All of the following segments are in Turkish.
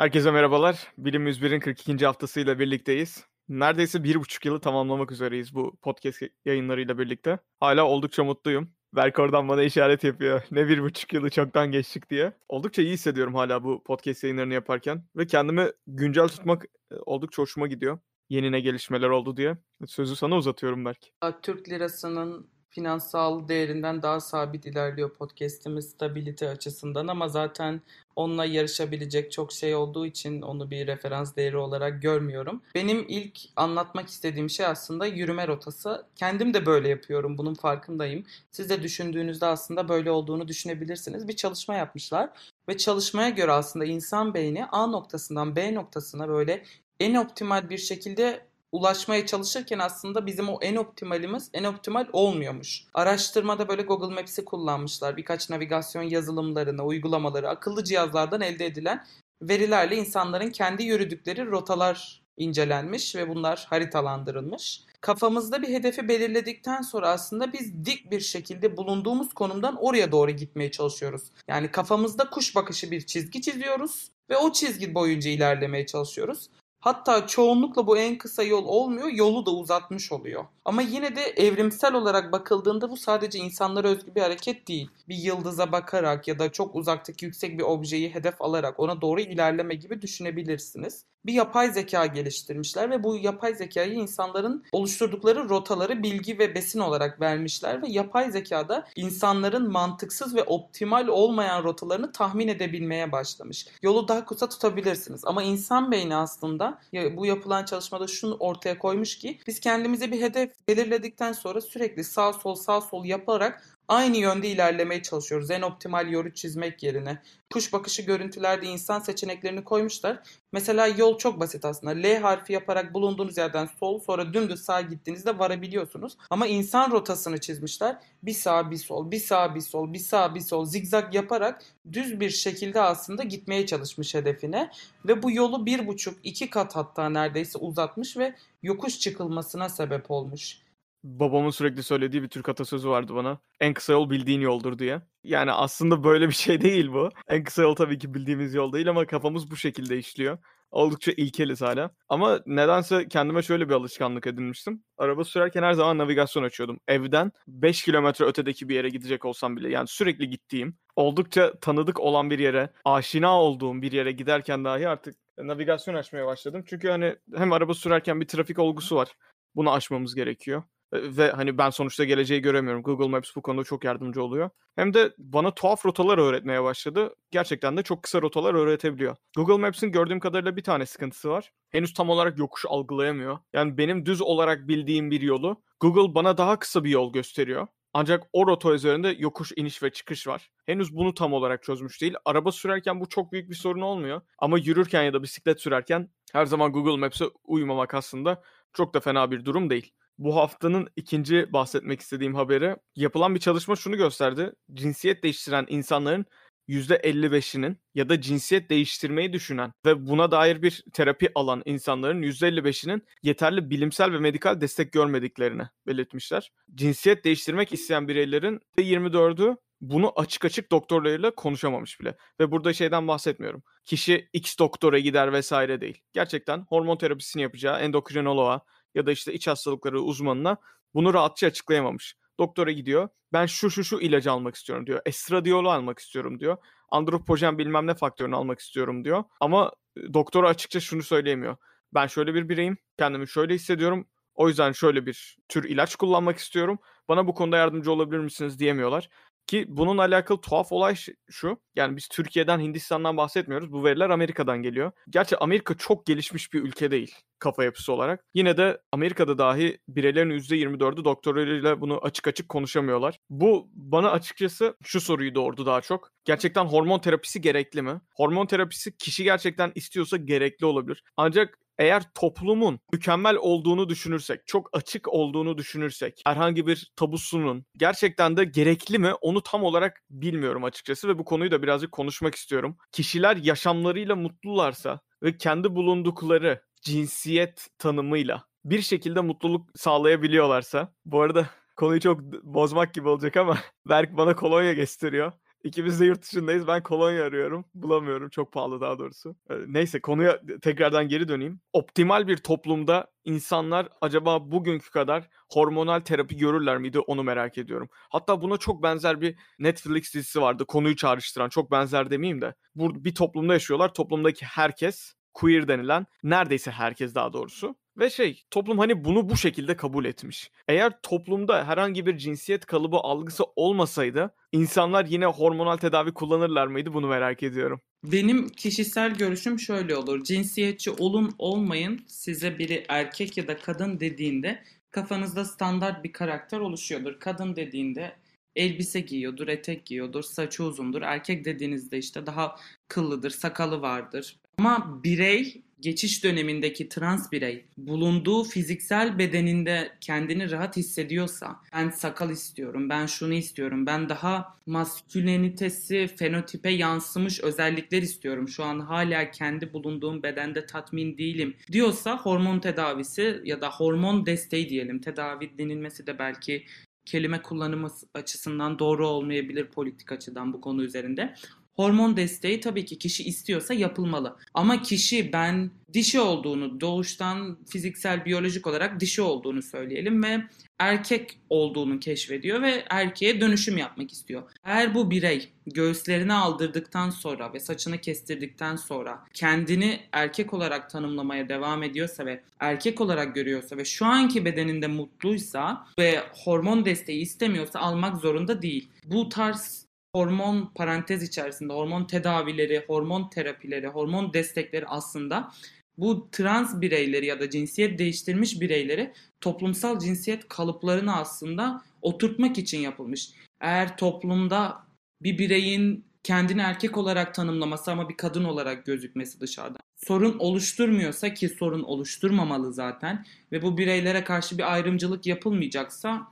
Herkese merhabalar. Bilim 101'in 42. haftasıyla birlikteyiz. Neredeyse bir buçuk yılı tamamlamak üzereyiz bu podcast yayınlarıyla birlikte. Hala oldukça mutluyum. Berk oradan bana işaret yapıyor. Ne bir buçuk yılı çoktan geçtik diye. Oldukça iyi hissediyorum hala bu podcast yayınlarını yaparken. Ve kendimi güncel tutmak e, oldukça hoşuma gidiyor. Yeni ne gelişmeler oldu diye. Sözü sana uzatıyorum Berk. Türk lirasının finansal değerinden daha sabit ilerliyor podcast'imiz stabilite açısından ama zaten onunla yarışabilecek çok şey olduğu için onu bir referans değeri olarak görmüyorum. Benim ilk anlatmak istediğim şey aslında yürüme rotası. Kendim de böyle yapıyorum. Bunun farkındayım. Siz de düşündüğünüzde aslında böyle olduğunu düşünebilirsiniz. Bir çalışma yapmışlar ve çalışmaya göre aslında insan beyni A noktasından B noktasına böyle en optimal bir şekilde ulaşmaya çalışırken aslında bizim o en optimalimiz en optimal olmuyormuş. Araştırmada böyle Google Maps'i kullanmışlar. Birkaç navigasyon yazılımlarını, uygulamaları, akıllı cihazlardan elde edilen verilerle insanların kendi yürüdükleri rotalar incelenmiş ve bunlar haritalandırılmış. Kafamızda bir hedefi belirledikten sonra aslında biz dik bir şekilde bulunduğumuz konumdan oraya doğru gitmeye çalışıyoruz. Yani kafamızda kuş bakışı bir çizgi çiziyoruz ve o çizgi boyunca ilerlemeye çalışıyoruz. Hatta çoğunlukla bu en kısa yol olmuyor, yolu da uzatmış oluyor. Ama yine de evrimsel olarak bakıldığında bu sadece insanlara özgü bir hareket değil. Bir yıldıza bakarak ya da çok uzaktaki yüksek bir objeyi hedef alarak ona doğru ilerleme gibi düşünebilirsiniz. Bir yapay zeka geliştirmişler ve bu yapay zekayı insanların oluşturdukları rotaları bilgi ve besin olarak vermişler ve yapay zekada insanların mantıksız ve optimal olmayan rotalarını tahmin edebilmeye başlamış. Yolu daha kısa tutabilirsiniz ama insan beyni aslında bu yapılan çalışmada şunu ortaya koymuş ki biz kendimize bir hedef belirledikten sonra sürekli sağ sol sağ sol yaparak aynı yönde ilerlemeye çalışıyoruz. En optimal yolu çizmek yerine. Kuş bakışı görüntülerde insan seçeneklerini koymuşlar. Mesela yol çok basit aslında. L harfi yaparak bulunduğunuz yerden sol sonra dümdüz sağ gittiğinizde varabiliyorsunuz. Ama insan rotasını çizmişler. Bir sağ bir sol, bir sağ bir sol, bir sağ bir sol zigzag yaparak düz bir şekilde aslında gitmeye çalışmış hedefine. Ve bu yolu bir buçuk iki kat hatta neredeyse uzatmış ve yokuş çıkılmasına sebep olmuş babamın sürekli söylediği bir Türk atasözü vardı bana. En kısa yol bildiğin yoldur diye. Yani aslında böyle bir şey değil bu. En kısa yol tabii ki bildiğimiz yol değil ama kafamız bu şekilde işliyor. Oldukça ilkeliz hala. Ama nedense kendime şöyle bir alışkanlık edinmiştim. Araba sürerken her zaman navigasyon açıyordum. Evden 5 kilometre ötedeki bir yere gidecek olsam bile yani sürekli gittiğim, oldukça tanıdık olan bir yere, aşina olduğum bir yere giderken dahi artık navigasyon açmaya başladım. Çünkü hani hem araba sürerken bir trafik olgusu var. Bunu aşmamız gerekiyor ve hani ben sonuçta geleceği göremiyorum. Google Maps bu konuda çok yardımcı oluyor. Hem de bana tuhaf rotalar öğretmeye başladı. Gerçekten de çok kısa rotalar öğretebiliyor. Google Maps'in gördüğüm kadarıyla bir tane sıkıntısı var. Henüz tam olarak yokuş algılayamıyor. Yani benim düz olarak bildiğim bir yolu Google bana daha kısa bir yol gösteriyor. Ancak o rota üzerinde yokuş, iniş ve çıkış var. Henüz bunu tam olarak çözmüş değil. Araba sürerken bu çok büyük bir sorun olmuyor. Ama yürürken ya da bisiklet sürerken her zaman Google Maps'e uymamak aslında çok da fena bir durum değil bu haftanın ikinci bahsetmek istediğim haberi yapılan bir çalışma şunu gösterdi. Cinsiyet değiştiren insanların %55'inin ya da cinsiyet değiştirmeyi düşünen ve buna dair bir terapi alan insanların %55'inin yeterli bilimsel ve medikal destek görmediklerini belirtmişler. Cinsiyet değiştirmek isteyen bireylerin %24'ü bunu açık açık doktorlarıyla konuşamamış bile. Ve burada şeyden bahsetmiyorum. Kişi X doktora gider vesaire değil. Gerçekten hormon terapisini yapacağı endokrinoloğa ya da işte iç hastalıkları uzmanına bunu rahatça açıklayamamış. Doktora gidiyor. Ben şu şu şu ilacı almak istiyorum diyor. Estradiol'u almak istiyorum diyor. Andropojen bilmem ne faktörünü almak istiyorum diyor. Ama doktora açıkça şunu söyleyemiyor. Ben şöyle bir bireyim. Kendimi şöyle hissediyorum. O yüzden şöyle bir tür ilaç kullanmak istiyorum. Bana bu konuda yardımcı olabilir misiniz diyemiyorlar. Ki bununla alakalı tuhaf olay şu. Yani biz Türkiye'den, Hindistan'dan bahsetmiyoruz. Bu veriler Amerika'dan geliyor. Gerçi Amerika çok gelişmiş bir ülke değil kafa yapısı olarak. Yine de Amerika'da dahi bireylerin %24'ü doktorlarıyla bunu açık açık konuşamıyorlar. Bu bana açıkçası şu soruyu doğurdu daha çok. Gerçekten hormon terapisi gerekli mi? Hormon terapisi kişi gerçekten istiyorsa gerekli olabilir. Ancak eğer toplumun mükemmel olduğunu düşünürsek, çok açık olduğunu düşünürsek, herhangi bir tabusunun gerçekten de gerekli mi onu tam olarak bilmiyorum açıkçası ve bu konuyu da birazcık konuşmak istiyorum. Kişiler yaşamlarıyla mutlularsa ve kendi bulundukları cinsiyet tanımıyla bir şekilde mutluluk sağlayabiliyorlarsa, bu arada konuyu çok bozmak gibi olacak ama Berk bana kolonya gösteriyor. İkimiz de yurt dışındayız. Ben kolonya arıyorum. Bulamıyorum. Çok pahalı daha doğrusu. Neyse konuya tekrardan geri döneyim. Optimal bir toplumda insanlar acaba bugünkü kadar hormonal terapi görürler miydi onu merak ediyorum. Hatta buna çok benzer bir Netflix dizisi vardı. Konuyu çağrıştıran. Çok benzer demeyeyim de. Bu bir toplumda yaşıyorlar. Toplumdaki herkes queer denilen neredeyse herkes daha doğrusu. Ve şey toplum hani bunu bu şekilde kabul etmiş. Eğer toplumda herhangi bir cinsiyet kalıbı algısı olmasaydı insanlar yine hormonal tedavi kullanırlar mıydı bunu merak ediyorum. Benim kişisel görüşüm şöyle olur. Cinsiyetçi olun olmayın size biri erkek ya da kadın dediğinde kafanızda standart bir karakter oluşuyordur. Kadın dediğinde elbise giyiyordur, etek giyiyordur, saçı uzundur. Erkek dediğinizde işte daha kıllıdır, sakalı vardır. Ama birey geçiş dönemindeki trans birey bulunduğu fiziksel bedeninde kendini rahat hissediyorsa ben sakal istiyorum, ben şunu istiyorum, ben daha maskülenitesi fenotipe yansımış özellikler istiyorum. Şu an hala kendi bulunduğum bedende tatmin değilim diyorsa hormon tedavisi ya da hormon desteği diyelim. Tedavi denilmesi de belki kelime kullanımı açısından doğru olmayabilir politik açıdan bu konu üzerinde. Hormon desteği tabii ki kişi istiyorsa yapılmalı. Ama kişi ben dişi olduğunu, doğuştan fiziksel, biyolojik olarak dişi olduğunu söyleyelim ve erkek olduğunu keşfediyor ve erkeğe dönüşüm yapmak istiyor. Eğer bu birey göğüslerini aldırdıktan sonra ve saçını kestirdikten sonra kendini erkek olarak tanımlamaya devam ediyorsa ve erkek olarak görüyorsa ve şu anki bedeninde mutluysa ve hormon desteği istemiyorsa almak zorunda değil. Bu tarz hormon parantez içerisinde hormon tedavileri, hormon terapileri, hormon destekleri aslında bu trans bireyleri ya da cinsiyet değiştirmiş bireyleri toplumsal cinsiyet kalıplarını aslında oturtmak için yapılmış. Eğer toplumda bir bireyin kendini erkek olarak tanımlaması ama bir kadın olarak gözükmesi dışarıda sorun oluşturmuyorsa ki sorun oluşturmamalı zaten ve bu bireylere karşı bir ayrımcılık yapılmayacaksa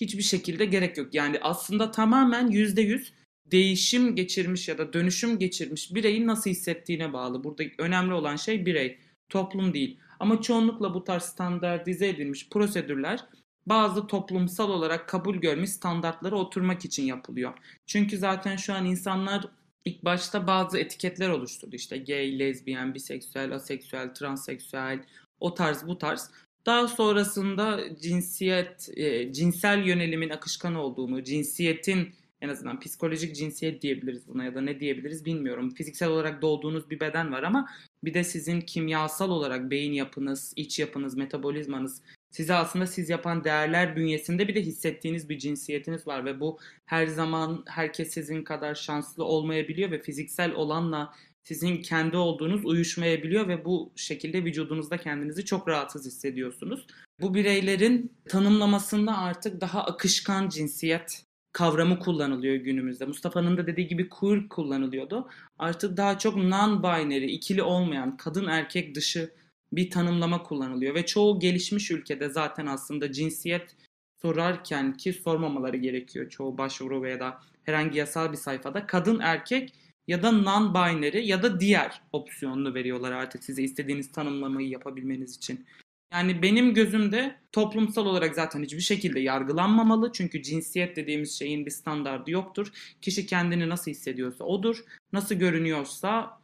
hiçbir şekilde gerek yok. Yani aslında tamamen %100 değişim geçirmiş ya da dönüşüm geçirmiş bireyin nasıl hissettiğine bağlı. Burada önemli olan şey birey, toplum değil. Ama çoğunlukla bu tarz standartize edilmiş prosedürler bazı toplumsal olarak kabul görmüş standartlara oturmak için yapılıyor. Çünkü zaten şu an insanlar ilk başta bazı etiketler oluşturdu. İşte gay, lezbiyen, biseksüel, aseksüel, transseksüel, o tarz bu tarz. Daha sonrasında cinsiyet, e, cinsel yönelimin akışkan olduğunu, cinsiyetin en azından psikolojik cinsiyet diyebiliriz buna ya da ne diyebiliriz bilmiyorum. Fiziksel olarak doğduğunuz bir beden var ama bir de sizin kimyasal olarak beyin yapınız, iç yapınız, metabolizmanız size aslında siz yapan değerler bünyesinde bir de hissettiğiniz bir cinsiyetiniz var ve bu her zaman herkes sizin kadar şanslı olmayabiliyor ve fiziksel olanla sizin kendi olduğunuz uyuşmayabiliyor ve bu şekilde vücudunuzda kendinizi çok rahatsız hissediyorsunuz. Bu bireylerin tanımlamasında artık daha akışkan cinsiyet kavramı kullanılıyor günümüzde. Mustafa'nın da dediği gibi queer kullanılıyordu. Artık daha çok non-binary, ikili olmayan, kadın erkek dışı bir tanımlama kullanılıyor ve çoğu gelişmiş ülkede zaten aslında cinsiyet sorarken ki sormamaları gerekiyor çoğu başvuru veya da herhangi yasal bir sayfada kadın erkek ya da non-binary ya da diğer opsiyonunu veriyorlar artık size istediğiniz tanımlamayı yapabilmeniz için. Yani benim gözümde toplumsal olarak zaten hiçbir şekilde yargılanmamalı. Çünkü cinsiyet dediğimiz şeyin bir standardı yoktur. Kişi kendini nasıl hissediyorsa odur. Nasıl görünüyorsa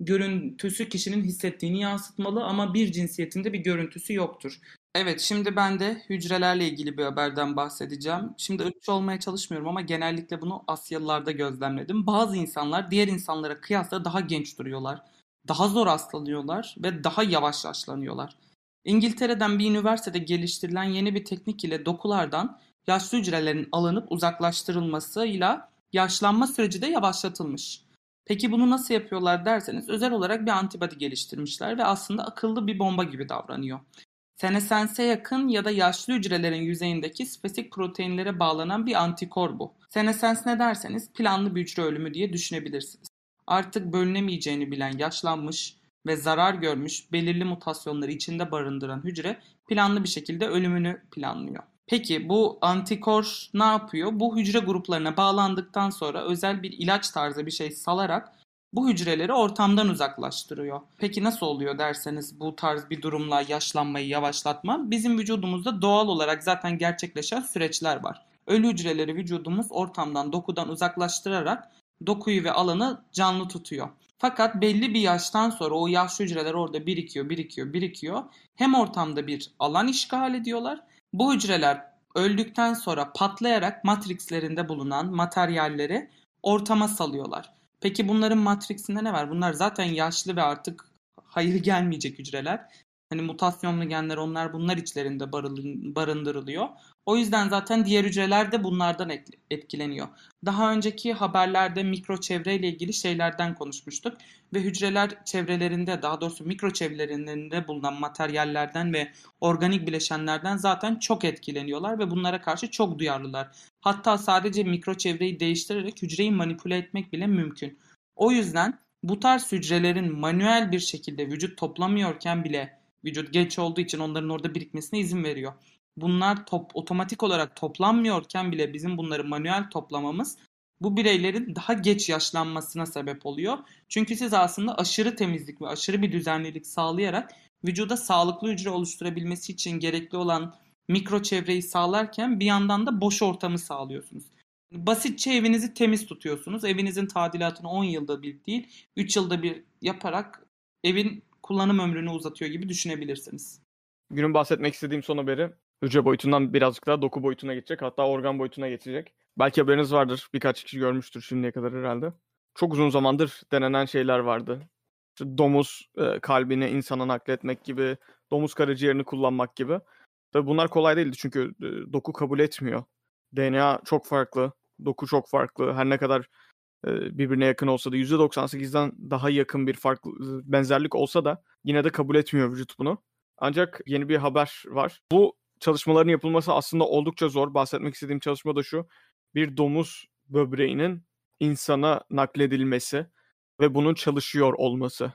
görüntüsü kişinin hissettiğini yansıtmalı ama bir cinsiyetinde bir görüntüsü yoktur. Evet şimdi ben de hücrelerle ilgili bir haberden bahsedeceğim. Şimdi ırkçı olmaya çalışmıyorum ama genellikle bunu Asyalılarda gözlemledim. Bazı insanlar diğer insanlara kıyasla daha genç duruyorlar. Daha zor hastalanıyorlar ve daha yavaş yaşlanıyorlar. İngiltere'den bir üniversitede geliştirilen yeni bir teknik ile dokulardan yaşlı hücrelerin alınıp uzaklaştırılmasıyla yaşlanma süreci de yavaşlatılmış. Peki bunu nasıl yapıyorlar derseniz özel olarak bir antibody geliştirmişler ve aslında akıllı bir bomba gibi davranıyor. Senesense yakın ya da yaşlı hücrelerin yüzeyindeki spesifik proteinlere bağlanan bir antikor bu. Senesens ne derseniz planlı bir hücre ölümü diye düşünebilirsiniz. Artık bölünemeyeceğini bilen yaşlanmış, ve zarar görmüş belirli mutasyonları içinde barındıran hücre planlı bir şekilde ölümünü planlıyor. Peki bu antikor ne yapıyor? Bu hücre gruplarına bağlandıktan sonra özel bir ilaç tarzı bir şey salarak bu hücreleri ortamdan uzaklaştırıyor. Peki nasıl oluyor derseniz bu tarz bir durumla yaşlanmayı yavaşlatma? Bizim vücudumuzda doğal olarak zaten gerçekleşen süreçler var. ölü hücreleri vücudumuz ortamdan, dokudan uzaklaştırarak dokuyu ve alanı canlı tutuyor. Fakat belli bir yaştan sonra o yaşlı hücreler orada birikiyor, birikiyor, birikiyor. Hem ortamda bir alan işgal ediyorlar. Bu hücreler öldükten sonra patlayarak matrixlerinde bulunan materyalleri ortama salıyorlar. Peki bunların matrixinde ne var? Bunlar zaten yaşlı ve artık hayır gelmeyecek hücreler. Hani mutasyonlu genler onlar bunlar içlerinde barındırılıyor. O yüzden zaten diğer hücreler de bunlardan etkileniyor. Daha önceki haberlerde mikro çevreyle ilgili şeylerden konuşmuştuk ve hücreler çevrelerinde daha doğrusu mikro çevrelerinde bulunan materyallerden ve organik bileşenlerden zaten çok etkileniyorlar ve bunlara karşı çok duyarlılar. Hatta sadece mikro çevreyi değiştirerek hücreyi manipüle etmek bile mümkün. O yüzden bu tarz hücrelerin manuel bir şekilde vücut toplamıyorken bile vücut geç olduğu için onların orada birikmesine izin veriyor bunlar top, otomatik olarak toplanmıyorken bile bizim bunları manuel toplamamız bu bireylerin daha geç yaşlanmasına sebep oluyor. Çünkü siz aslında aşırı temizlik ve aşırı bir düzenlilik sağlayarak vücuda sağlıklı hücre oluşturabilmesi için gerekli olan mikro çevreyi sağlarken bir yandan da boş ortamı sağlıyorsunuz. Basitçe evinizi temiz tutuyorsunuz. Evinizin tadilatını 10 yılda bir değil, 3 yılda bir yaparak evin kullanım ömrünü uzatıyor gibi düşünebilirsiniz. Günün bahsetmek istediğim son haberi hücre boyutundan birazcık daha doku boyutuna geçecek. Hatta organ boyutuna geçecek. Belki haberiniz vardır. Birkaç kişi görmüştür şimdiye kadar herhalde. Çok uzun zamandır denenen şeyler vardı. İşte domuz e, kalbini insana nakletmek gibi, domuz karaciğerini kullanmak gibi. Tabii bunlar kolay değildi çünkü e, doku kabul etmiyor. DNA çok farklı, doku çok farklı. Her ne kadar birbirine yakın olsa da %98'den daha yakın bir farklı benzerlik olsa da yine de kabul etmiyor vücut bunu. Ancak yeni bir haber var. Bu çalışmaların yapılması aslında oldukça zor. Bahsetmek istediğim çalışma da şu. Bir domuz böbreğinin insana nakledilmesi ve bunun çalışıyor olması.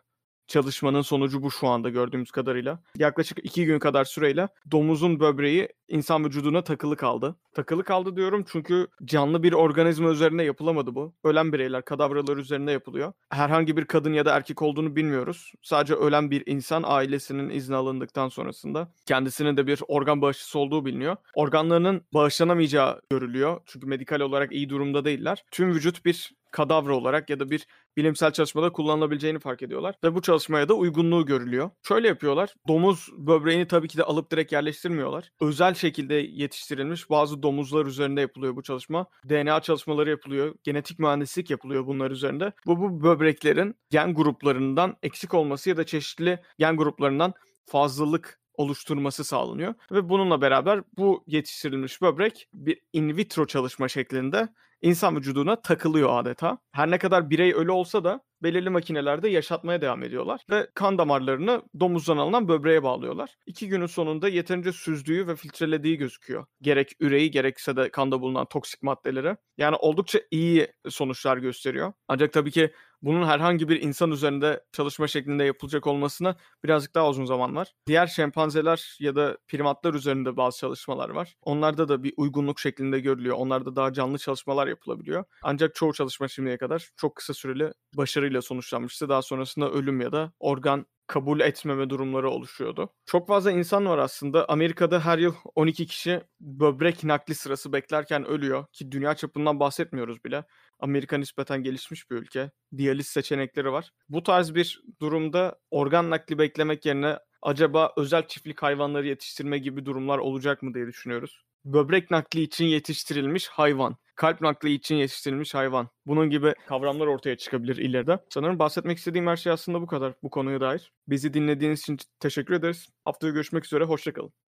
Çalışmanın sonucu bu şu anda gördüğümüz kadarıyla. Yaklaşık iki gün kadar süreyle domuzun böbreği insan vücuduna takılı kaldı. Takılı kaldı diyorum çünkü canlı bir organizma üzerinde yapılamadı bu. Ölen bireyler, kadavralar üzerinde yapılıyor. Herhangi bir kadın ya da erkek olduğunu bilmiyoruz. Sadece ölen bir insan ailesinin izni alındıktan sonrasında kendisinin de bir organ bağışçısı olduğu biliniyor. Organlarının bağışlanamayacağı görülüyor. Çünkü medikal olarak iyi durumda değiller. Tüm vücut bir kadavra olarak ya da bir bilimsel çalışmada kullanılabileceğini fark ediyorlar. Ve bu çalışmaya da uygunluğu görülüyor. Şöyle yapıyorlar. Domuz böbreğini tabii ki de alıp direkt yerleştirmiyorlar. Özel şekilde yetiştirilmiş bazı domuzlar üzerinde yapılıyor bu çalışma. DNA çalışmaları yapılıyor. Genetik mühendislik yapılıyor bunlar üzerinde. Bu, bu böbreklerin gen gruplarından eksik olması ya da çeşitli gen gruplarından fazlalık oluşturması sağlanıyor. Ve bununla beraber bu yetiştirilmiş böbrek bir in vitro çalışma şeklinde insan vücuduna takılıyor adeta. Her ne kadar birey ölü olsa da belirli makinelerde yaşatmaya devam ediyorlar ve kan damarlarını domuzdan alınan böbreğe bağlıyorlar. İki günün sonunda yeterince süzdüğü ve filtrelediği gözüküyor. Gerek üreyi gerekse de kanda bulunan toksik maddeleri. Yani oldukça iyi sonuçlar gösteriyor. Ancak tabii ki bunun herhangi bir insan üzerinde çalışma şeklinde yapılacak olmasına birazcık daha uzun zaman var. Diğer şempanzeler ya da primatlar üzerinde bazı çalışmalar var. Onlarda da bir uygunluk şeklinde görülüyor. Onlarda daha canlı çalışmalar yapılabiliyor. Ancak çoğu çalışma şimdiye kadar çok kısa süreli başarıyla sonuçlanmıştı. Daha sonrasında ölüm ya da organ kabul etmeme durumları oluşuyordu. Çok fazla insan var aslında. Amerika'da her yıl 12 kişi böbrek nakli sırası beklerken ölüyor ki dünya çapından bahsetmiyoruz bile. Amerika nispeten gelişmiş bir ülke. Diyaliz seçenekleri var. Bu tarz bir durumda organ nakli beklemek yerine acaba özel çiftlik hayvanları yetiştirme gibi durumlar olacak mı diye düşünüyoruz. Böbrek nakli için yetiştirilmiş hayvan kalp nakli için yetiştirilmiş hayvan. Bunun gibi kavramlar ortaya çıkabilir ileride. Sanırım bahsetmek istediğim her şey aslında bu kadar bu konuya dair. Bizi dinlediğiniz için teşekkür ederiz. Haftaya görüşmek üzere, hoşçakalın.